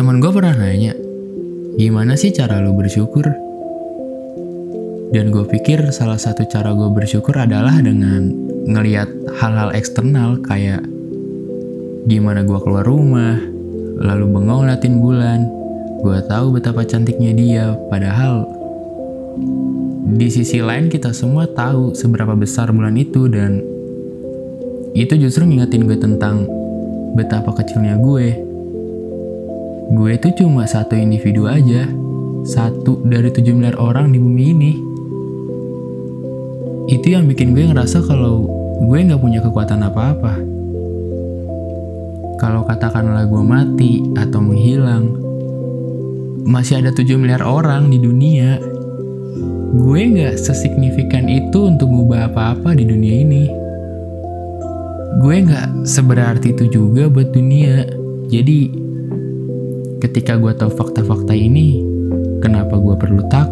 Temen gue pernah nanya, gimana sih cara lu bersyukur? Dan gue pikir salah satu cara gue bersyukur adalah dengan ngeliat hal-hal eksternal kayak gimana gue keluar rumah, lalu bengong latin bulan. Gue tahu betapa cantiknya dia, padahal di sisi lain kita semua tahu seberapa besar bulan itu dan itu justru ngingetin gue tentang betapa kecilnya gue gue itu cuma satu individu aja. Satu dari 7 miliar orang di bumi ini. Itu yang bikin gue ngerasa kalau gue nggak punya kekuatan apa-apa. Kalau katakanlah gue mati atau menghilang, masih ada 7 miliar orang di dunia. Gue nggak sesignifikan itu untuk ngubah apa-apa di dunia ini. Gue nggak seberarti itu juga buat dunia. Jadi ketika gue tahu fakta-fakta ini, kenapa gue perlu takut?